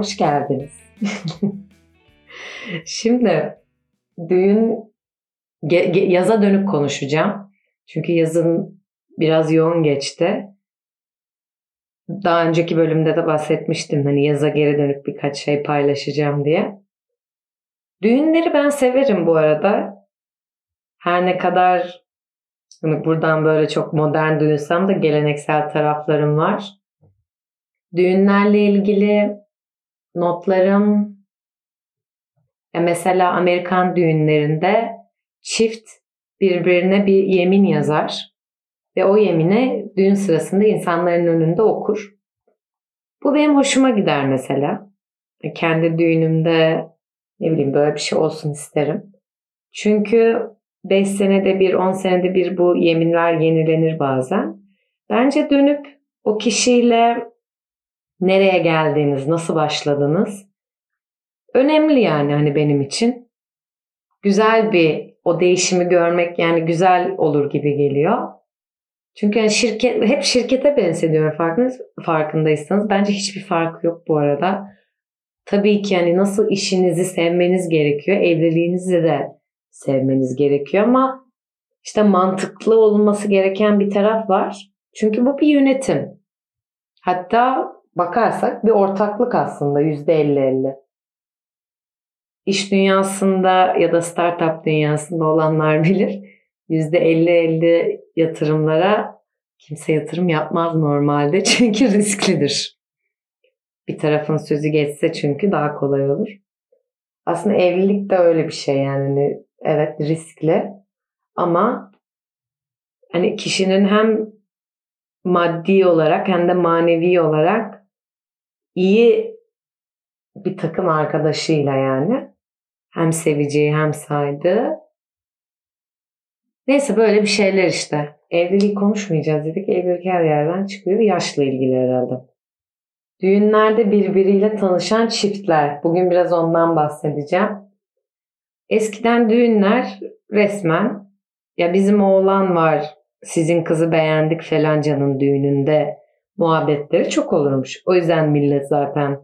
Hoş geldiniz. Şimdi düğün ge- ge- yaza dönük konuşacağım. Çünkü yazın biraz yoğun geçti. Daha önceki bölümde de bahsetmiştim hani yaza geri dönük birkaç şey paylaşacağım diye. Düğünleri ben severim bu arada. Her ne kadar hani buradan böyle çok modern duysam da geleneksel taraflarım var. Düğünlerle ilgili notlarım e mesela Amerikan düğünlerinde çift birbirine bir yemin yazar ve o yemini düğün sırasında insanların önünde okur. Bu benim hoşuma gider mesela. E, kendi düğünümde ne bileyim böyle bir şey olsun isterim. Çünkü 5 senede bir, 10 senede bir bu yeminler yenilenir bazen. Bence dönüp o kişiyle nereye geldiğiniz, nasıl başladınız önemli yani hani benim için. Güzel bir o değişimi görmek yani güzel olur gibi geliyor. Çünkü yani şirket hep şirkete benzediyor farkınız, farkındaysanız. Bence hiçbir fark yok bu arada. Tabii ki yani nasıl işinizi sevmeniz gerekiyor. Evliliğinizi de sevmeniz gerekiyor ama işte mantıklı olması gereken bir taraf var. Çünkü bu bir yönetim. Hatta bakarsak bir ortaklık aslında %50-50. İş dünyasında ya da startup dünyasında olanlar bilir. %50-50 yatırımlara kimse yatırım yapmaz normalde çünkü risklidir. Bir tarafın sözü geçse çünkü daha kolay olur. Aslında evlilik de öyle bir şey yani hani evet riskli ama hani kişinin hem maddi olarak hem de manevi olarak iyi bir takım arkadaşıyla yani hem seveceği hem saydığı Neyse böyle bir şeyler işte. Evliliği konuşmayacağız dedik. Evlilik her yerden çıkıyor. Yaşla ilgili herhalde. Düğünlerde birbiriyle tanışan çiftler. Bugün biraz ondan bahsedeceğim. Eskiden düğünler resmen ya bizim oğlan var sizin kızı beğendik falancanın düğününde muhabbetleri çok olurmuş. O yüzden millet zaten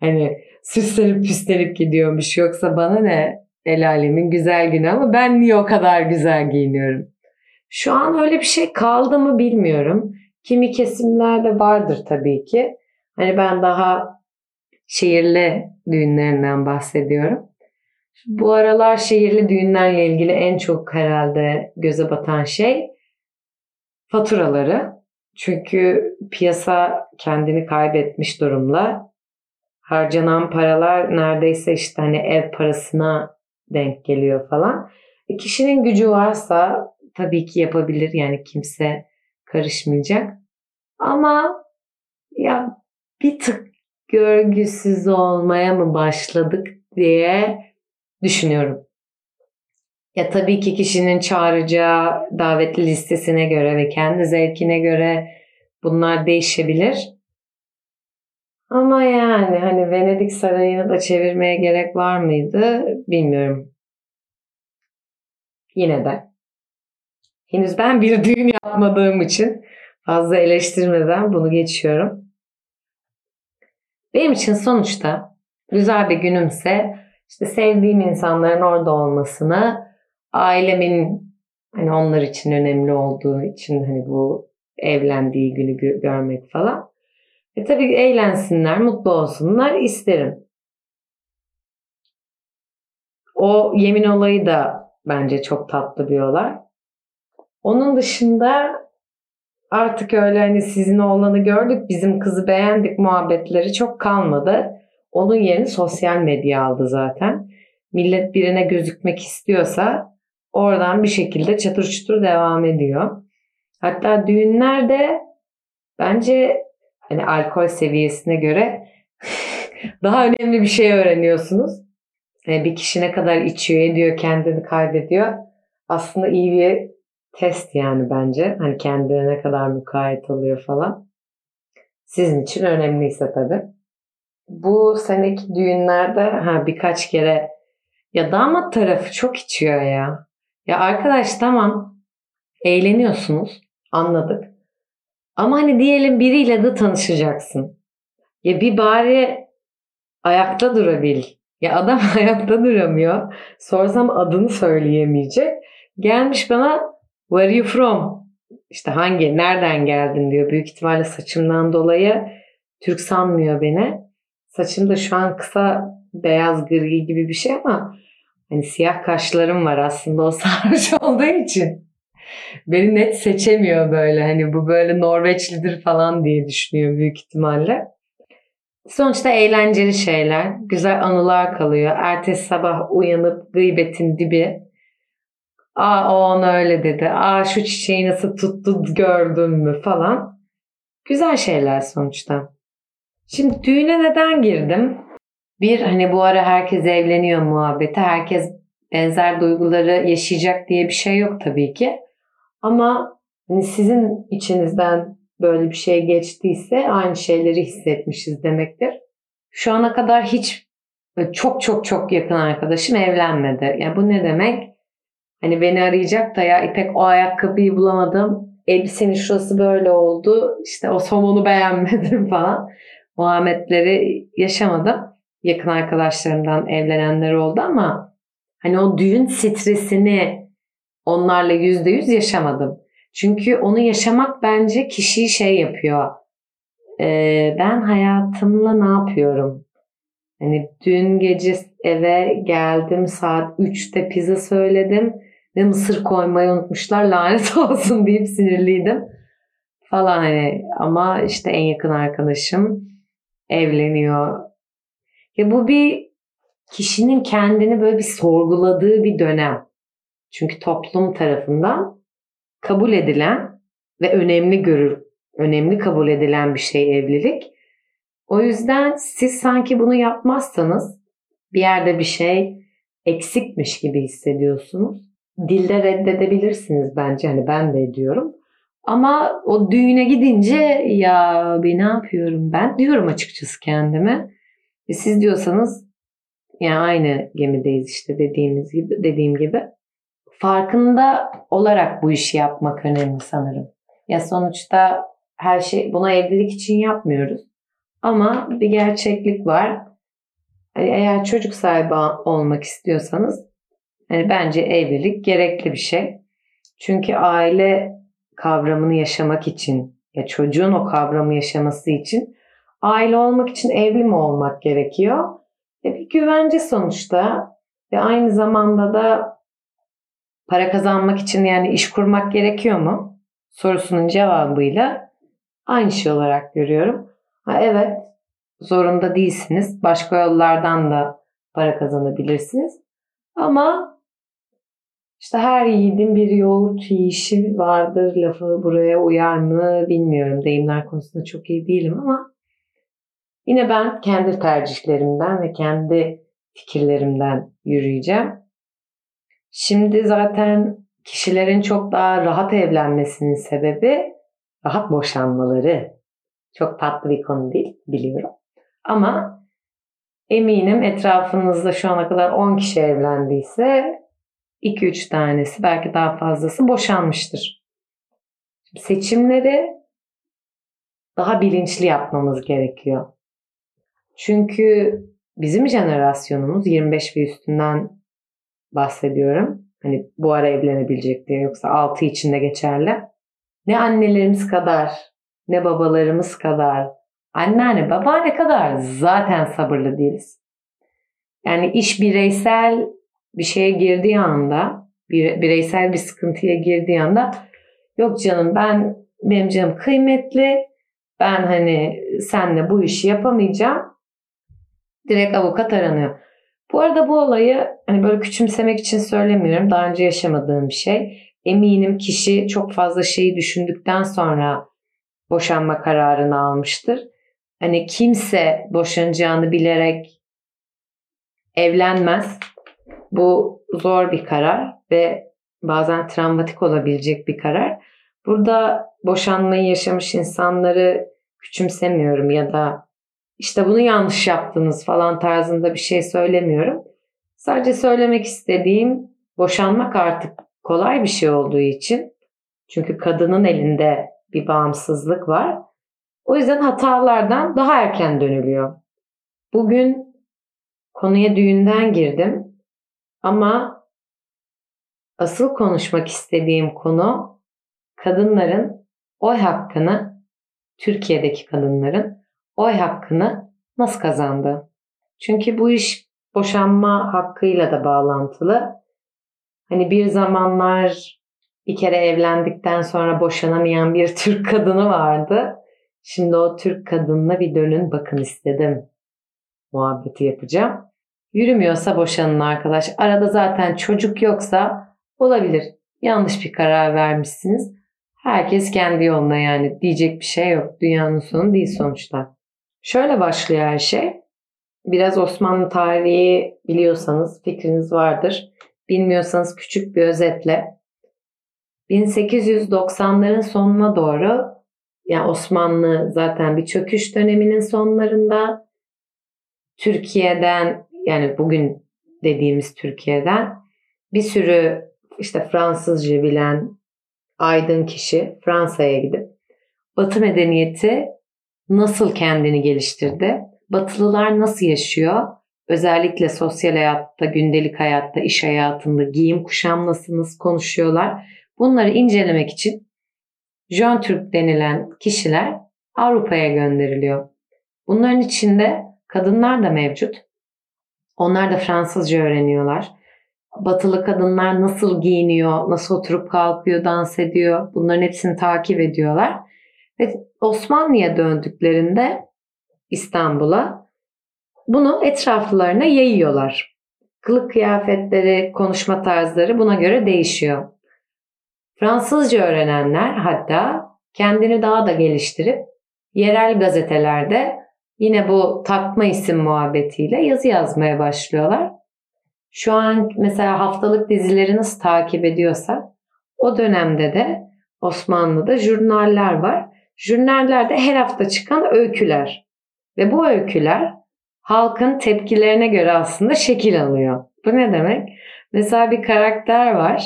hani süslenip püslenip gidiyormuş. Yoksa bana ne el alemin güzel günü ama ben niye o kadar güzel giyiniyorum? Şu an öyle bir şey kaldı mı bilmiyorum. Kimi kesimlerde vardır tabii ki. Hani ben daha şehirli düğünlerinden bahsediyorum. Bu aralar şehirli düğünlerle ilgili en çok herhalde göze batan şey faturaları. Çünkü piyasa kendini kaybetmiş durumda. Harcanan paralar neredeyse işte hani ev parasına denk geliyor falan. E, kişinin gücü varsa tabii ki yapabilir yani kimse karışmayacak. Ama ya bir tık görgüsüz olmaya mı başladık diye düşünüyorum. Ya tabii ki kişinin çağıracağı davetli listesine göre ve kendi zevkine göre bunlar değişebilir. Ama yani hani Venedik Sarayı'nı da çevirmeye gerek var mıydı bilmiyorum. Yine de. Henüz ben bir düğün yapmadığım için fazla eleştirmeden bunu geçiyorum. Benim için sonuçta güzel bir günümse işte sevdiğim insanların orada olmasını, ailemin hani onlar için önemli olduğu için hani bu evlendiği günü görmek falan. E tabii eğlensinler, mutlu olsunlar isterim. O yemin olayı da bence çok tatlı bir olay. Onun dışında artık öyle hani sizin oğlanı gördük, bizim kızı beğendik muhabbetleri çok kalmadı. Onun yerini sosyal medya aldı zaten. Millet birine gözükmek istiyorsa oradan bir şekilde çatır çutur devam ediyor. Hatta düğünlerde bence hani alkol seviyesine göre daha önemli bir şey öğreniyorsunuz. Yani bir kişi ne kadar içiyor, ediyor, kendini kaybediyor. Aslında iyi bir test yani bence. Hani kendine ne kadar mukayyet oluyor falan. Sizin için önemliyse tabii. Bu seneki düğünlerde ha birkaç kere ya damat tarafı çok içiyor ya. Ya arkadaş tamam eğleniyorsunuz anladık. Ama hani diyelim biriyle de tanışacaksın. Ya bir bari ayakta durabil. Ya adam ayakta duramıyor. Sorsam adını söyleyemeyecek. Gelmiş bana where you from? İşte hangi, nereden geldin diyor. Büyük ihtimalle saçımdan dolayı Türk sanmıyor beni. Saçım da şu an kısa beyaz gri gibi bir şey ama hani siyah kaşlarım var aslında o sarhoş olduğu için. Beni net seçemiyor böyle hani bu böyle Norveçlidir falan diye düşünüyor büyük ihtimalle. Sonuçta eğlenceli şeyler, güzel anılar kalıyor. Ertesi sabah uyanıp gıybetin dibi. Aa o ona öyle dedi. Aa şu çiçeği nasıl tuttu gördün mü falan. Güzel şeyler sonuçta. Şimdi düğüne neden girdim? Bir hani bu ara herkes evleniyor muhabbeti. Herkes benzer duyguları yaşayacak diye bir şey yok tabii ki. Ama hani sizin içinizden böyle bir şey geçtiyse aynı şeyleri hissetmişiz demektir. Şu ana kadar hiç çok çok çok yakın arkadaşım evlenmedi. Yani bu ne demek? Hani beni arayacak da ya İpek o ayakkabıyı bulamadım. Elbisenin şurası böyle oldu. İşte o somonu beğenmedim falan. Muhammedleri yaşamadım. Yakın arkadaşlarımdan evlenenler oldu ama hani o düğün stresini onlarla yüzde yüz yaşamadım. Çünkü onu yaşamak bence kişiyi şey yapıyor. Ee, ben hayatımla ne yapıyorum? Hani dün gece eve geldim saat 3'te pizza söyledim ve mısır koymayı unutmuşlar lanet olsun deyip sinirliydim falan hani ama işte en yakın arkadaşım evleniyor. Ya bu bir kişinin kendini böyle bir sorguladığı bir dönem. Çünkü toplum tarafından kabul edilen ve önemli görür, önemli kabul edilen bir şey evlilik. O yüzden siz sanki bunu yapmazsanız bir yerde bir şey eksikmiş gibi hissediyorsunuz. Dilde reddedebilirsiniz bence. Hani ben de ediyorum. Ama o düğüne gidince ya bir ne yapıyorum ben diyorum açıkçası kendime. E siz diyorsanız yani aynı gemideyiz işte dediğimiz gibi dediğim gibi farkında olarak bu işi yapmak önemli sanırım. Ya sonuçta her şey buna evlilik için yapmıyoruz. Ama bir gerçeklik var. Hani eğer çocuk sahibi olmak istiyorsanız hani bence evlilik gerekli bir şey. Çünkü aile kavramını yaşamak için ya çocuğun o kavramı yaşaması için aile olmak için evli mi olmak gerekiyor? E bir güvence sonuçta ve aynı zamanda da para kazanmak için yani iş kurmak gerekiyor mu? Sorusunun cevabıyla aynı şey olarak görüyorum. Ha, evet zorunda değilsiniz. Başka yollardan da para kazanabilirsiniz. Ama işte her yiğidin bir yoğurt yiyişi vardır lafı buraya uyar mı bilmiyorum. Deyimler konusunda çok iyi değilim ama yine ben kendi tercihlerimden ve kendi fikirlerimden yürüyeceğim. Şimdi zaten kişilerin çok daha rahat evlenmesinin sebebi rahat boşanmaları. Çok tatlı bir konu değil biliyorum. Ama eminim etrafınızda şu ana kadar 10 kişi evlendiyse 2-3 tanesi belki daha fazlası boşanmıştır. Seçimleri daha bilinçli yapmamız gerekiyor. Çünkü bizim jenerasyonumuz 25 ve üstünden bahsediyorum. Hani bu ara evlenebilecek diye yoksa 6 içinde geçerli. Ne annelerimiz kadar ne babalarımız kadar anneanne babaanne kadar zaten sabırlı değiliz. Yani iş bireysel bir şeye girdiği anda, bir, bireysel bir sıkıntıya girdiği anda yok canım ben benim canım kıymetli. Ben hani senle bu işi yapamayacağım. Direkt avukat aranıyor. Bu arada bu olayı hani böyle küçümsemek için söylemiyorum. Daha önce yaşamadığım bir şey. Eminim kişi çok fazla şeyi düşündükten sonra boşanma kararını almıştır. Hani kimse boşanacağını bilerek evlenmez. Bu zor bir karar ve bazen travmatik olabilecek bir karar. Burada boşanmayı yaşamış insanları küçümsemiyorum ya da işte bunu yanlış yaptınız falan tarzında bir şey söylemiyorum. Sadece söylemek istediğim boşanmak artık kolay bir şey olduğu için çünkü kadının elinde bir bağımsızlık var. O yüzden hatalardan daha erken dönülüyor. Bugün konuya düğünden girdim. Ama asıl konuşmak istediğim konu kadınların oy hakkını, Türkiye'deki kadınların oy hakkını nasıl kazandı? Çünkü bu iş boşanma hakkıyla da bağlantılı. Hani bir zamanlar bir kere evlendikten sonra boşanamayan bir Türk kadını vardı. Şimdi o Türk kadınına bir dönün bakın istedim. Muhabbeti yapacağım. Yürümüyorsa boşanın arkadaş. Arada zaten çocuk yoksa olabilir. Yanlış bir karar vermişsiniz. Herkes kendi yoluna yani diyecek bir şey yok. Dünyanın sonu değil sonuçta. Şöyle başlıyor her şey. Biraz Osmanlı tarihi biliyorsanız fikriniz vardır. Bilmiyorsanız küçük bir özetle 1890'ların sonuna doğru yani Osmanlı zaten bir çöküş döneminin sonlarında Türkiye'den yani bugün dediğimiz Türkiye'den bir sürü işte Fransızca bilen aydın kişi Fransa'ya gidip Batı medeniyeti nasıl kendini geliştirdi? Batılılar nasıl yaşıyor? Özellikle sosyal hayatta, gündelik hayatta, iş hayatında giyim kuşam nasıl konuşuyorlar? Bunları incelemek için Jön Türk denilen kişiler Avrupa'ya gönderiliyor. Bunların içinde kadınlar da mevcut. Onlar da Fransızca öğreniyorlar. Batılı kadınlar nasıl giyiniyor, nasıl oturup kalkıyor, dans ediyor bunların hepsini takip ediyorlar. Ve Osmanlı'ya döndüklerinde İstanbul'a bunu etraflarına yayıyorlar. Kılık kıyafetleri, konuşma tarzları buna göre değişiyor. Fransızca öğrenenler hatta kendini daha da geliştirip yerel gazetelerde yine bu takma isim muhabbetiyle yazı yazmaya başlıyorlar. Şu an mesela haftalık dizileri nasıl takip ediyorsak o dönemde de Osmanlı'da jurnaller var. Jurnallerde her hafta çıkan öyküler ve bu öyküler halkın tepkilerine göre aslında şekil alıyor. Bu ne demek? Mesela bir karakter var.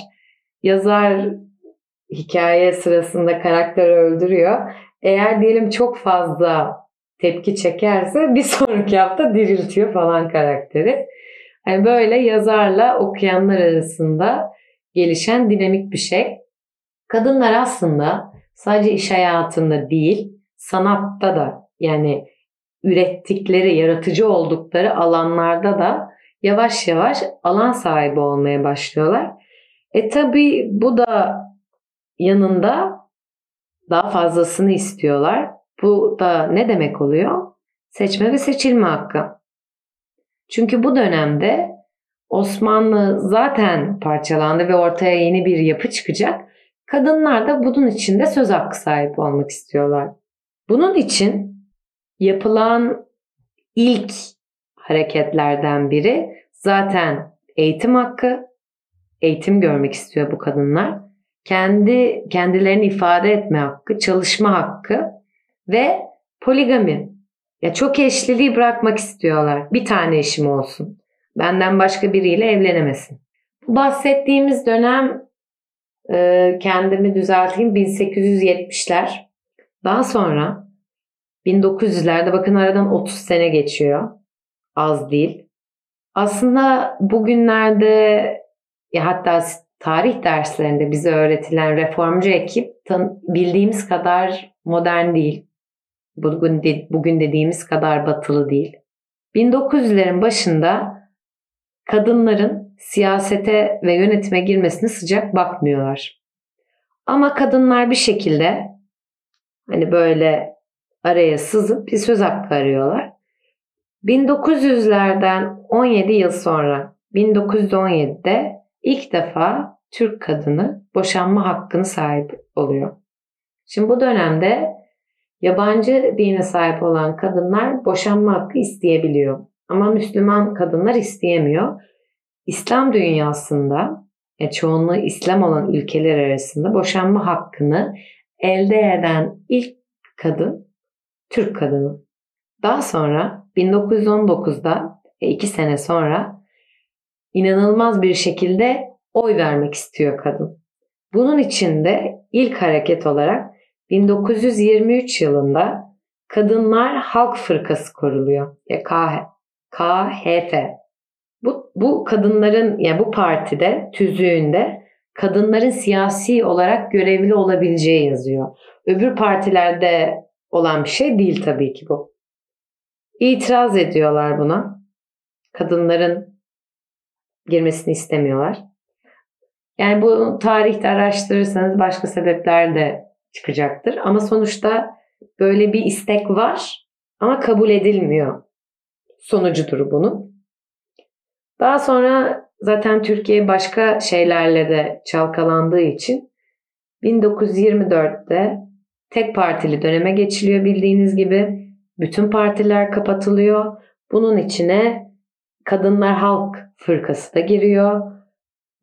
Yazar hikaye sırasında karakteri öldürüyor. Eğer diyelim çok fazla tepki çekerse bir sonraki hafta diriltiyor falan karakteri. Yani böyle yazarla okuyanlar arasında gelişen dinamik bir şey. Kadınlar aslında sadece iş hayatında değil, sanatta da yani ürettikleri, yaratıcı oldukları alanlarda da yavaş yavaş alan sahibi olmaya başlıyorlar. E tabi bu da yanında daha fazlasını istiyorlar. Bu da ne demek oluyor? Seçme ve seçilme hakkı. Çünkü bu dönemde Osmanlı zaten parçalandı ve ortaya yeni bir yapı çıkacak. Kadınlar da bunun içinde söz hakkı sahibi olmak istiyorlar. Bunun için yapılan ilk hareketlerden biri zaten eğitim hakkı. Eğitim görmek istiyor bu kadınlar kendi kendilerini ifade etme hakkı, çalışma hakkı ve poligami. Ya çok eşliliği bırakmak istiyorlar. Bir tane eşim olsun. Benden başka biriyle evlenemesin. Bu bahsettiğimiz dönem e, kendimi düzelteyim 1870'ler. Daha sonra 1900'lerde bakın aradan 30 sene geçiyor. Az değil. Aslında bugünlerde ya hatta tarih derslerinde bize öğretilen reformcu ekip bildiğimiz kadar modern değil. Bugün, de, bugün dediğimiz kadar batılı değil. 1900'lerin başında kadınların siyasete ve yönetime girmesine sıcak bakmıyorlar. Ama kadınlar bir şekilde hani böyle araya sızıp bir söz hakkı arıyorlar. 1900'lerden 17 yıl sonra 1917'de ilk defa Türk kadını boşanma hakkını sahip oluyor. Şimdi bu dönemde yabancı dine sahip olan kadınlar boşanma hakkı isteyebiliyor. Ama Müslüman kadınlar isteyemiyor. İslam dünyasında e, çoğunluğu İslam olan ülkeler arasında boşanma hakkını elde eden ilk kadın Türk kadını. Daha sonra 1919'da e, iki sene sonra inanılmaz bir şekilde oy vermek istiyor kadın. Bunun için de ilk hareket olarak 1923 yılında Kadınlar Halk Fırkası kuruluyor. Ya KHF. Bu, bu kadınların yani bu partide tüzüğünde kadınların siyasi olarak görevli olabileceği yazıyor. Öbür partilerde olan bir şey değil tabii ki bu. İtiraz ediyorlar buna. Kadınların girmesini istemiyorlar. Yani bu tarihte araştırırsanız başka sebepler de çıkacaktır. Ama sonuçta böyle bir istek var ama kabul edilmiyor. Sonucudur bunun. Daha sonra zaten Türkiye başka şeylerle de çalkalandığı için 1924'te tek partili döneme geçiliyor bildiğiniz gibi. Bütün partiler kapatılıyor. Bunun içine Kadınlar Halk Fırkası da giriyor.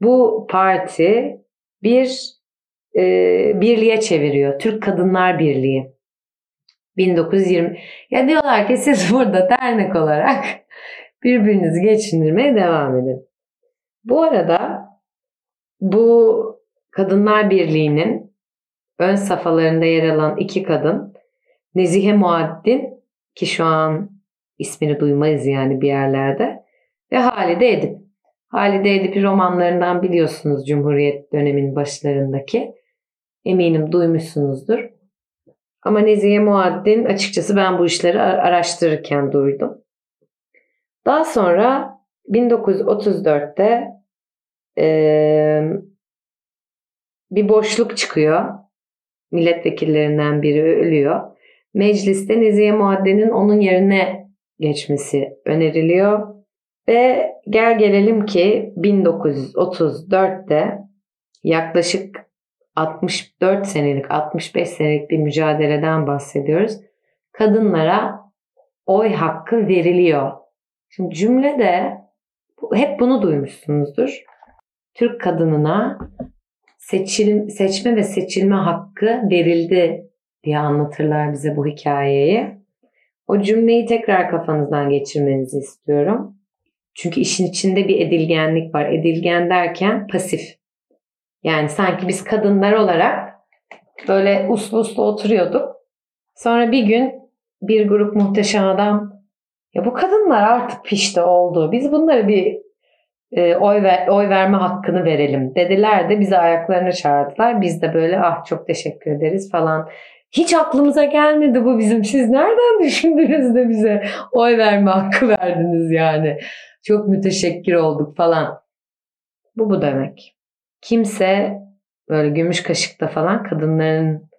Bu parti bir e, birliğe çeviriyor. Türk Kadınlar Birliği. 1920. Ya diyorlar ki siz burada dernek olarak birbirinizi geçindirmeye devam edin. Bu arada bu Kadınlar Birliği'nin ön safhalarında yer alan iki kadın Nezihe Muaddin ki şu an ismini duymayız yani bir yerlerde ve Halide Edip. Halide Edip'i romanlarından biliyorsunuz Cumhuriyet döneminin başlarındaki. Eminim duymuşsunuzdur. Ama Nezihe Muaddin açıkçası ben bu işleri araştırırken duydum. Daha sonra 1934'te e, bir boşluk çıkıyor. Milletvekillerinden biri ölüyor. Mecliste Nezihe Muadden'in onun yerine geçmesi öneriliyor. Ve gel gelelim ki 1934'te yaklaşık 64 senelik, 65 senelik bir mücadeleden bahsediyoruz. Kadınlara oy hakkı veriliyor. Şimdi cümlede hep bunu duymuşsunuzdur. Türk kadınına seçil, seçme ve seçilme hakkı verildi diye anlatırlar bize bu hikayeyi. O cümleyi tekrar kafanızdan geçirmenizi istiyorum. Çünkü işin içinde bir edilgenlik var. Edilgen derken pasif. Yani sanki biz kadınlar olarak böyle uslu uslu oturuyorduk. Sonra bir gün bir grup muhteşem adam ya bu kadınlar artık pişti oldu. Biz bunları bir e, oy ver, oy verme hakkını verelim dediler de bizi ayaklarına çağırdılar. Biz de böyle ah çok teşekkür ederiz falan. Hiç aklımıza gelmedi bu bizim. Siz nereden düşündünüz de bize oy verme hakkı verdiniz yani. Çok müteşekkir olduk falan. Bu bu demek. Kimse böyle gümüş kaşıkta falan kadınların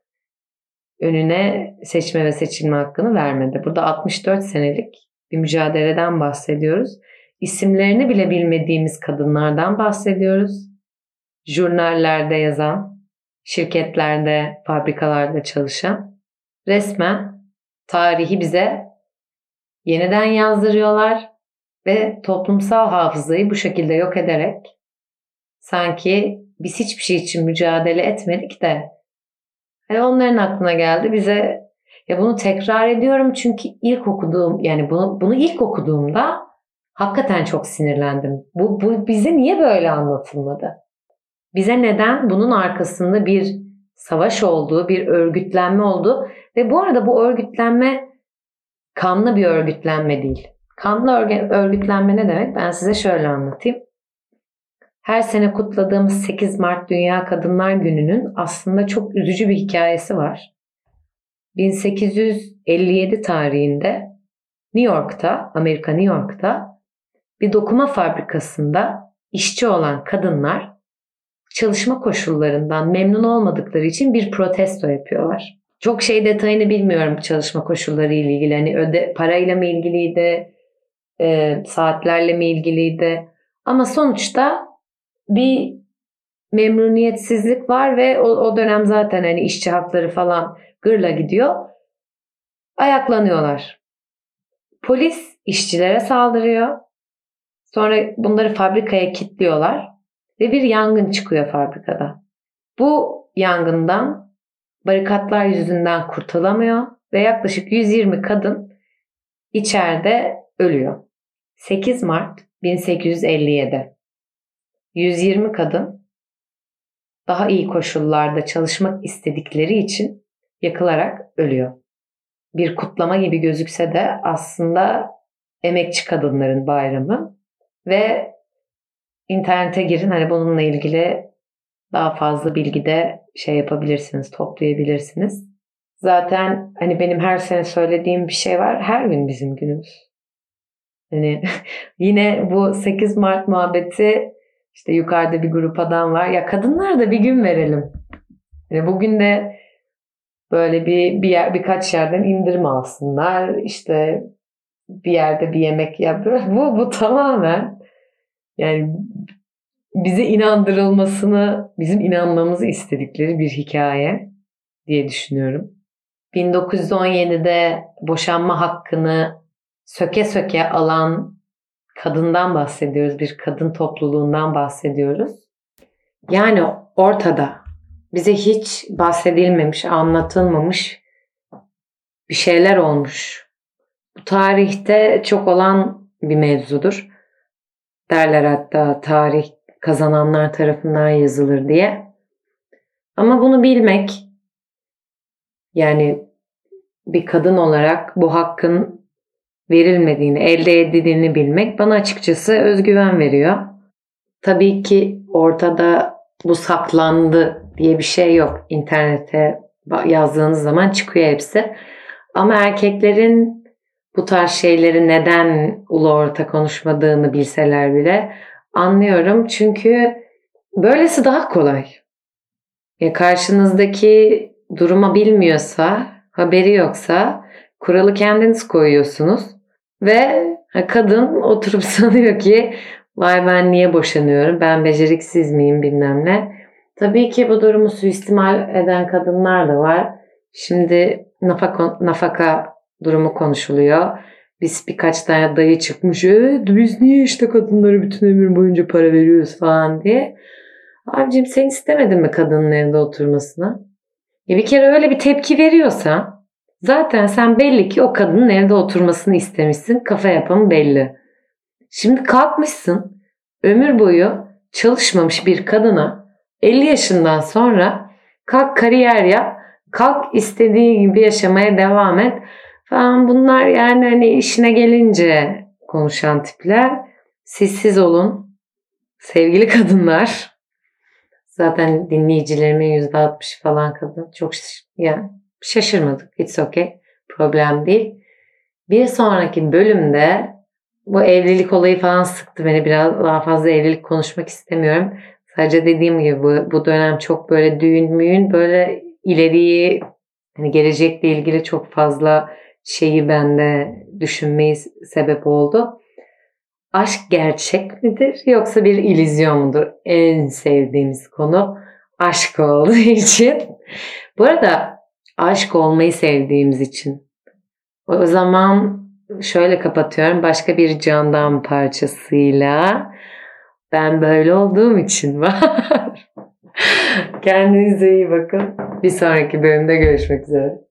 önüne seçme ve seçilme hakkını vermedi. Burada 64 senelik bir mücadeleden bahsediyoruz. İsimlerini bile bilmediğimiz kadınlardan bahsediyoruz. Jurnallerde yazan, şirketlerde, fabrikalarda çalışan resmen tarihi bize yeniden yazdırıyorlar ve toplumsal hafızayı bu şekilde yok ederek sanki biz hiçbir şey için mücadele etmedik de hani onların aklına geldi bize ya bunu tekrar ediyorum çünkü ilk okuduğum yani bunu, bunu ilk okuduğumda hakikaten çok sinirlendim. Bu, bu bize niye böyle anlatılmadı? Bize neden bunun arkasında bir savaş olduğu, bir örgütlenme olduğu ve bu arada bu örgütlenme kanlı bir örgütlenme değil. Kanlı örgütlenme ne demek? Ben size şöyle anlatayım. Her sene kutladığımız 8 Mart Dünya Kadınlar Günü'nün aslında çok üzücü bir hikayesi var. 1857 tarihinde New York'ta, Amerika New York'ta bir dokuma fabrikasında işçi olan kadınlar çalışma koşullarından memnun olmadıkları için bir protesto yapıyorlar. Çok şey detayını bilmiyorum çalışma koşulları ile ilgili. Hani öde, parayla mı ilgiliydi, e, saatlerle mi ilgiliydi. Ama sonuçta bir memnuniyetsizlik var ve o, o dönem zaten hani işçi hakları falan gırla gidiyor. Ayaklanıyorlar. Polis işçilere saldırıyor. Sonra bunları fabrikaya kilitliyorlar ve bir yangın çıkıyor fabrikada. Bu yangından barikatlar yüzünden kurtulamıyor ve yaklaşık 120 kadın içeride ölüyor. 8 Mart 1857 120 kadın daha iyi koşullarda çalışmak istedikleri için yakılarak ölüyor. Bir kutlama gibi gözükse de aslında emekçi kadınların bayramı ve internete girin hani bununla ilgili daha fazla bilgi de şey yapabilirsiniz, toplayabilirsiniz. Zaten hani benim her sene söylediğim bir şey var. Her gün bizim günümüz. Hani yine bu 8 Mart muhabbeti işte yukarıda bir grup adam var. Ya kadınlar da bir gün verelim. Yani bugün de böyle bir, bir yer, birkaç yerden indirim alsınlar. İşte bir yerde bir yemek yapıyor. Bu, bu tamamen yani bize inandırılmasını, bizim inanmamızı istedikleri bir hikaye diye düşünüyorum. 1917'de boşanma hakkını söke söke alan kadından bahsediyoruz. Bir kadın topluluğundan bahsediyoruz. Yani ortada bize hiç bahsedilmemiş, anlatılmamış bir şeyler olmuş. Bu tarihte çok olan bir mevzudur. Derler hatta tarih kazananlar tarafından yazılır diye. Ama bunu bilmek yani bir kadın olarak bu hakkın verilmediğini, elde edildiğini bilmek bana açıkçası özgüven veriyor. Tabii ki ortada bu saklandı diye bir şey yok. İnternete yazdığınız zaman çıkıyor hepsi. Ama erkeklerin bu tarz şeyleri neden ulu orta konuşmadığını bilseler bile anlıyorum. Çünkü böylesi daha kolay. Ya karşınızdaki duruma bilmiyorsa, haberi yoksa kuralı kendiniz koyuyorsunuz ve kadın oturup sanıyor ki vay ben niye boşanıyorum, ben beceriksiz miyim bilmem ne. Tabii ki bu durumu suistimal eden kadınlar da var. Şimdi nafaka, nafaka durumu konuşuluyor. Biz birkaç tane dayı çıkmış. Evet biz niye işte kadınlara bütün ömür boyunca para veriyoruz falan diye. Abicim sen istemedin mi kadının evde oturmasını? Ya bir kere öyle bir tepki veriyorsa zaten sen belli ki o kadının evde oturmasını istemişsin. Kafa yapımı belli. Şimdi kalkmışsın ömür boyu çalışmamış bir kadına 50 yaşından sonra kalk kariyer yap, kalk istediği gibi yaşamaya devam et falan bunlar yani hani işine gelince konuşan tipler. Sessiz olun sevgili kadınlar. Zaten dinleyicilerimin %60 falan kadın. Çok yani şaşırmadık. It's okay. Problem değil. Bir sonraki bölümde bu evlilik olayı falan sıktı beni. Biraz daha fazla evlilik konuşmak istemiyorum. Sadece dediğim gibi bu, bu dönem çok böyle düğün müğün böyle ileriyi hani gelecekle ilgili çok fazla şeyi bende düşünmeyi sebep oldu. Aşk gerçek midir yoksa bir ilizyon mudur? En sevdiğimiz konu aşk olduğu için. Bu arada aşk olmayı sevdiğimiz için. O zaman şöyle kapatıyorum. Başka bir candan parçasıyla ben böyle olduğum için var. Kendinize iyi bakın. Bir sonraki bölümde görüşmek üzere.